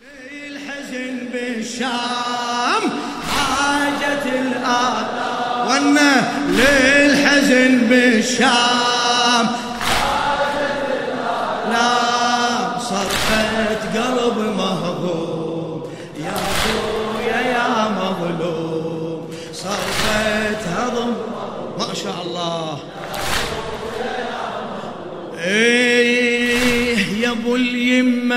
الحزن بالشام حاجة الآن وأنا للحزن بالشام لا صرخة قلب مهضوم. يا ابويا يا مظلوم. صرخة هضم. ما شاء الله. إيه يا أبو اليمة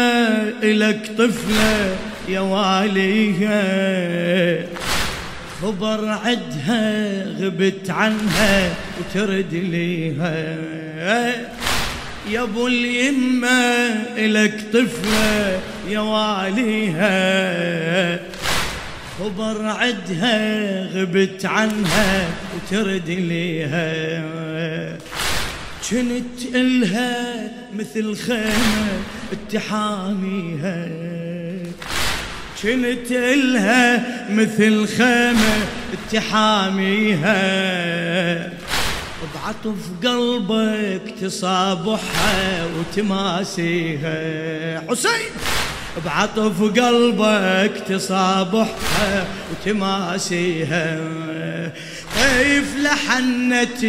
إلك طفلة يا واليها. خبر عدها غبت عنها وترد ليها. يا أبو اليمة إلك طفلة يا واليها. خبر عدها غبت عنها وترد ليها. كنت إلها مثل خيمة اتحاميها كنت إلها مثل خيمة اتحاميها بعطف قلبك تصابحها وتماسيها حسين! بعطف قلبك تصابحها وتماسيها كيف لحنت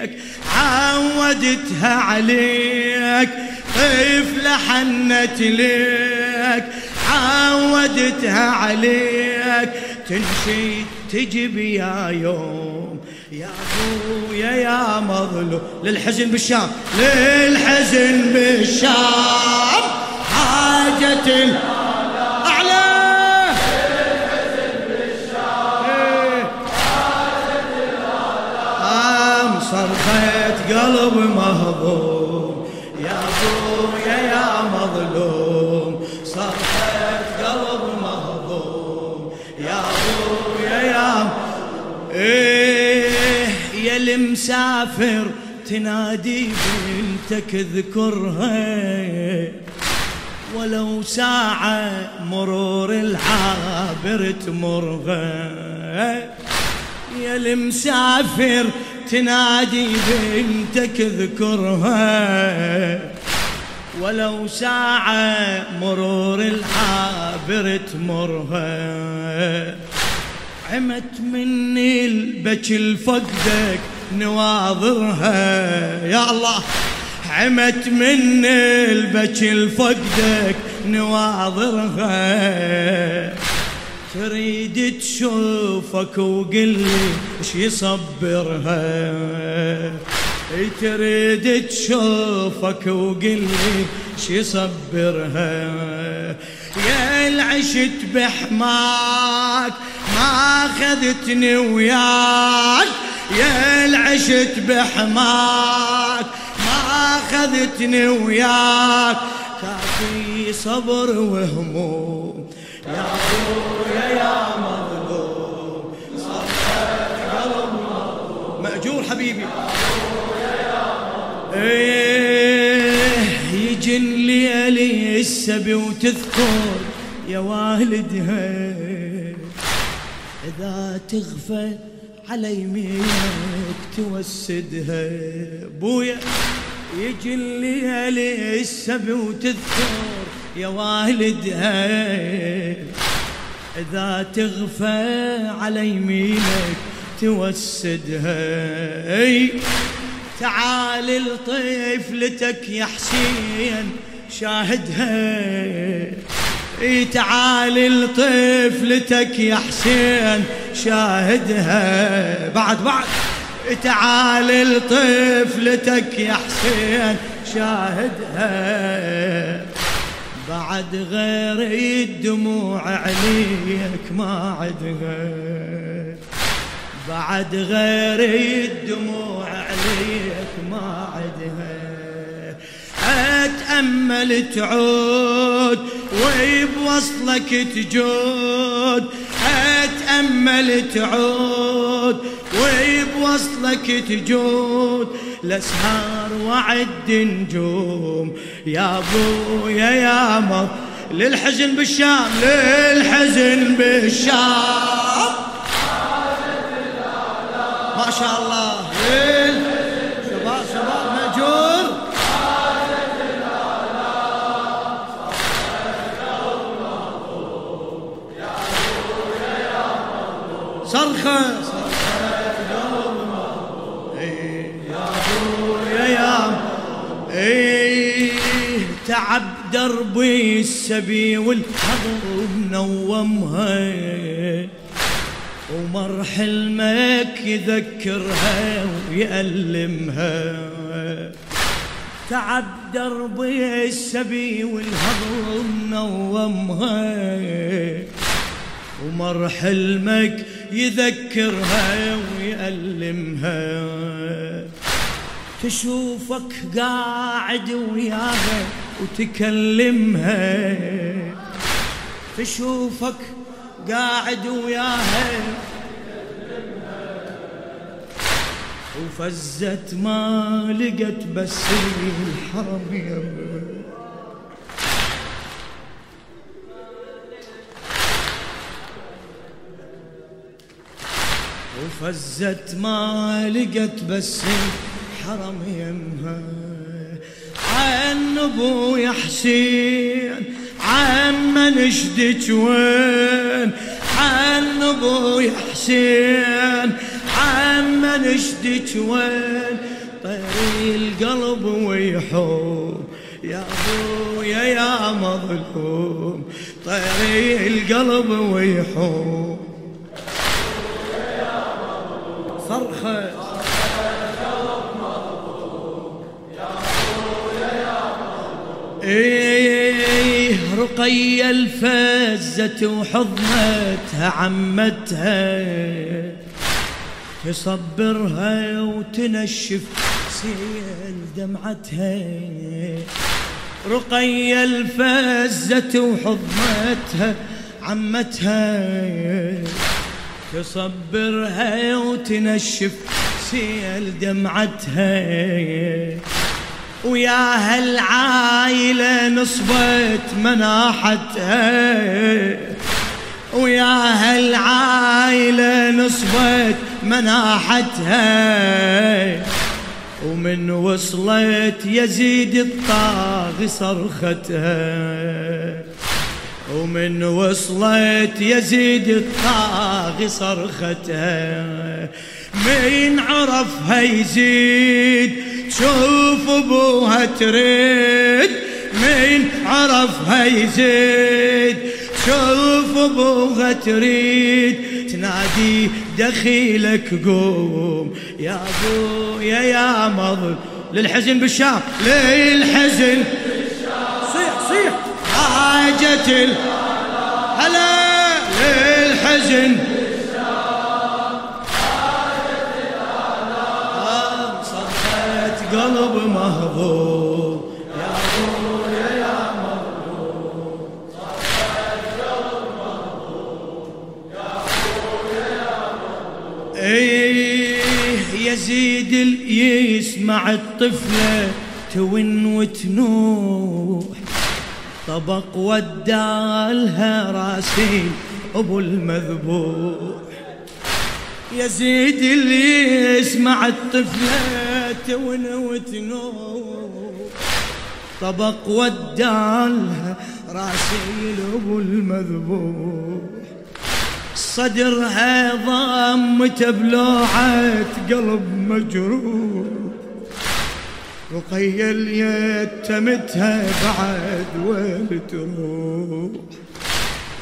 ليك عودتها عليك كيف لحنت ليك عودتها عليك. تنشي تجيب يا يوم يا أبويا يا مظلوم. للحزن بالشام للحزن بالشام. حاجة صرخة قلب مهضوم يا ابويا يا مظلوم. صرخة قلب مهضوم يا ابويا يا إيه يا المسافر تنادي بنتك اذكرها ولو ساعة مرور العابر تمرها يا المسافر تنادي بنتك اذكرها. ولو ساعة مرور العابر تمرها. عمت مني البكي الفقدك نواظرها. يا الله عمت مني البكي الفقدك نواظرها. تريد تشوفك وقل لي إيش يصبرها؟ تريد تشوفك وقل لي إيش يصبرها؟ يا العشت بحماك ما أخذتني وياك. يا العشت بحماك ما أخذتني وياك. كافي صبر وهموم مأجور حبيبي. إيه يجن ليالي السبي وتذكر يا والدها. إذا تغفى على يمينك توسدها. بويا يجي الليالي السبي وتذكر يا والدها إذا تغفى على يمينك توسدها. تعال لطفلتك يا حسين شاهدها. أي تعال لطفلتك يا حسين شاهدها. بعد بعد. تعال لطفلتك يا حسين شاهدها. بعد غير الدموع عليك ما عدها بعد غير الدموع عليك ما عدها أتأمل تعود وبوصلك تجود. أتأمل تعود وبوصلك تجود. الأسهار وعد نجوم. يا أبويا يا مر للحزن بالشام للحزن بالشام. ما شاء الله. صرخة. تعب دربي السبي والحضر منومها. ومر حلمك يذكرها ويألمها. تعب دربي السبي والهضر منومها. ومر حلمك يذكرها ويألمها. تشوفك قاعد وياها وتكلمها. تشوفك قاعد وياها. وفزت ما لقت بس الحرم وفزت ما لقت بس الحرم يمها عن ابويا حسين عم نشدك وين؟ عن ابويا حسين عم نشدك وين؟ طيري القلب ويحوم يا أبويا يا مظلوم طيري القلب ويحوم. صرخة رقية الفزت وحضنتها عمتها. تصبرها وتنشف سيل دمعتها. رقية الفزت وحضنتها عمتها. تصبرها وتنشف سيل دمعتها. ويا هالعايلة نصبت مناحتها. ويا هالعايلة نصبت مناحتها. ومن وصلت يزيد الطاغي صرختها. ومن وصلت يزيد الطاغي صرختها. من عرفها يزيد شوف ابوها تريد من عرفها يزيد. شوف ابوها تريد تنادي دخيلك قوم. يا ابويا يا مظل للحزن بالشام للحزن صيح صيح. حاجة هلا للحزن. قلب مهضوم. يا ابويا يا مظلوم إيه يزيد يسمع الطفلة تون وتنوح. طبق ودالها راسي أبو المذبوح. يزيد اللي يسمع تون وتنوح طبق ودالها راسي لأبو المذبوح. صدرها ضمت بلوعة قلب مجروح. رقية اليتمتها بعد وين تروح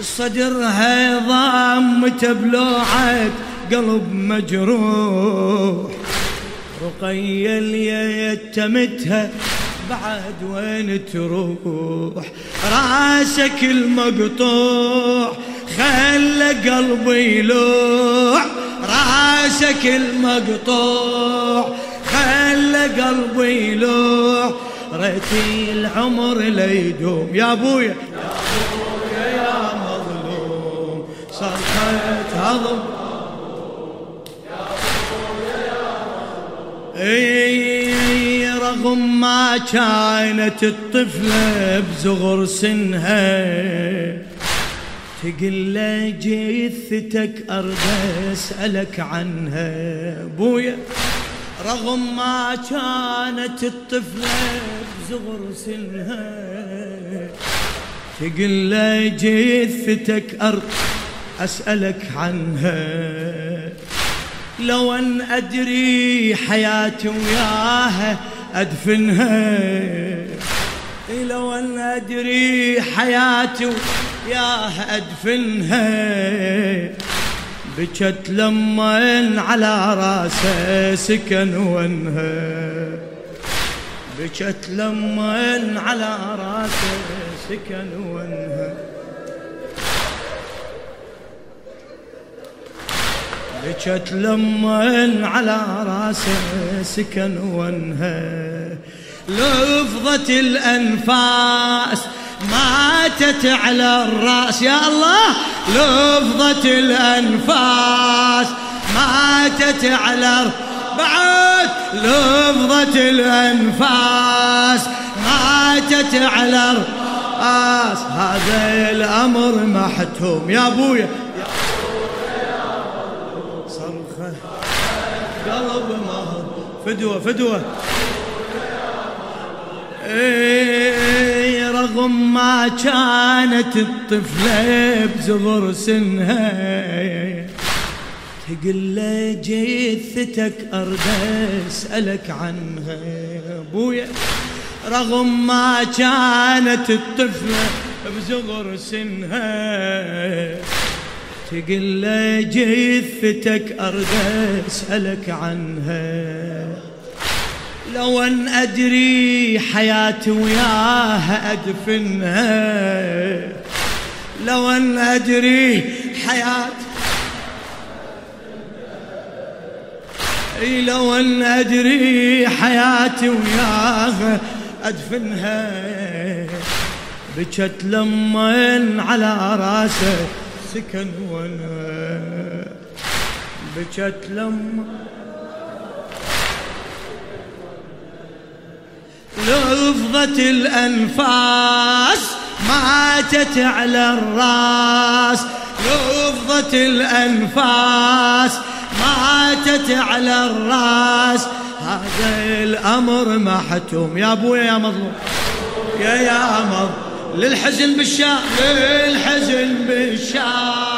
صدرها ضمت بلوعة قلب مجروح. رقية اليتمتها بعد وين تروح؟ راسك المقطوع خلى قلبي يلوع راسك المقطوع خلى قلبي يلوع ريتي العمر ليدوم يا أبويا. يا أبويا يا مظلوم. صرخت هضم. إي رغم ما كانت الطفلة بزغر سنها تقل جثتك أرض أسألك عنها. بويا رغم ما كانت الطفلة بزغر سنها تقل جثتك أرض أسألك عنها. لو أن أدري حياتي وياها أدفنها. لو أن أدري حياتي يا أدفنها. بكت لما على راسه سكن ونها بكت لما على راسه سكن ونها بكت لما على راسه سكن ونها لفظة الأنفاس ماتت على الرأس. يا الله! لفظة الأنفاس ماتت على بعد! لفظة الأنفاس ماتت على الرأس. هذا الأمر محتوم. يا أبويا! قلب مهر فدوة فدوة. إيه رغم ما كانت الطفلة بزغر سنها تقول جثتك أرد أسألك عنها. أبويا رغم ما كانت الطفلة بزغر سنها. تقول جثتك أرد أسألك عنها. لو أن أدري حياتي وياها أدفنها. لو أن أدري حياتي إي لو أن أدري حياتي وياها أدفنها. بكت لما على راسه سكن وأنا بكت لما لفظة الأنفاس ماتت على الرأس. لفظة الأنفاس ماتت على الرأس. هذا الأمر محتوم. يا أبويا يا مظلوم. يا يا مظلوم. للحزن بالشام للحزن بالشام.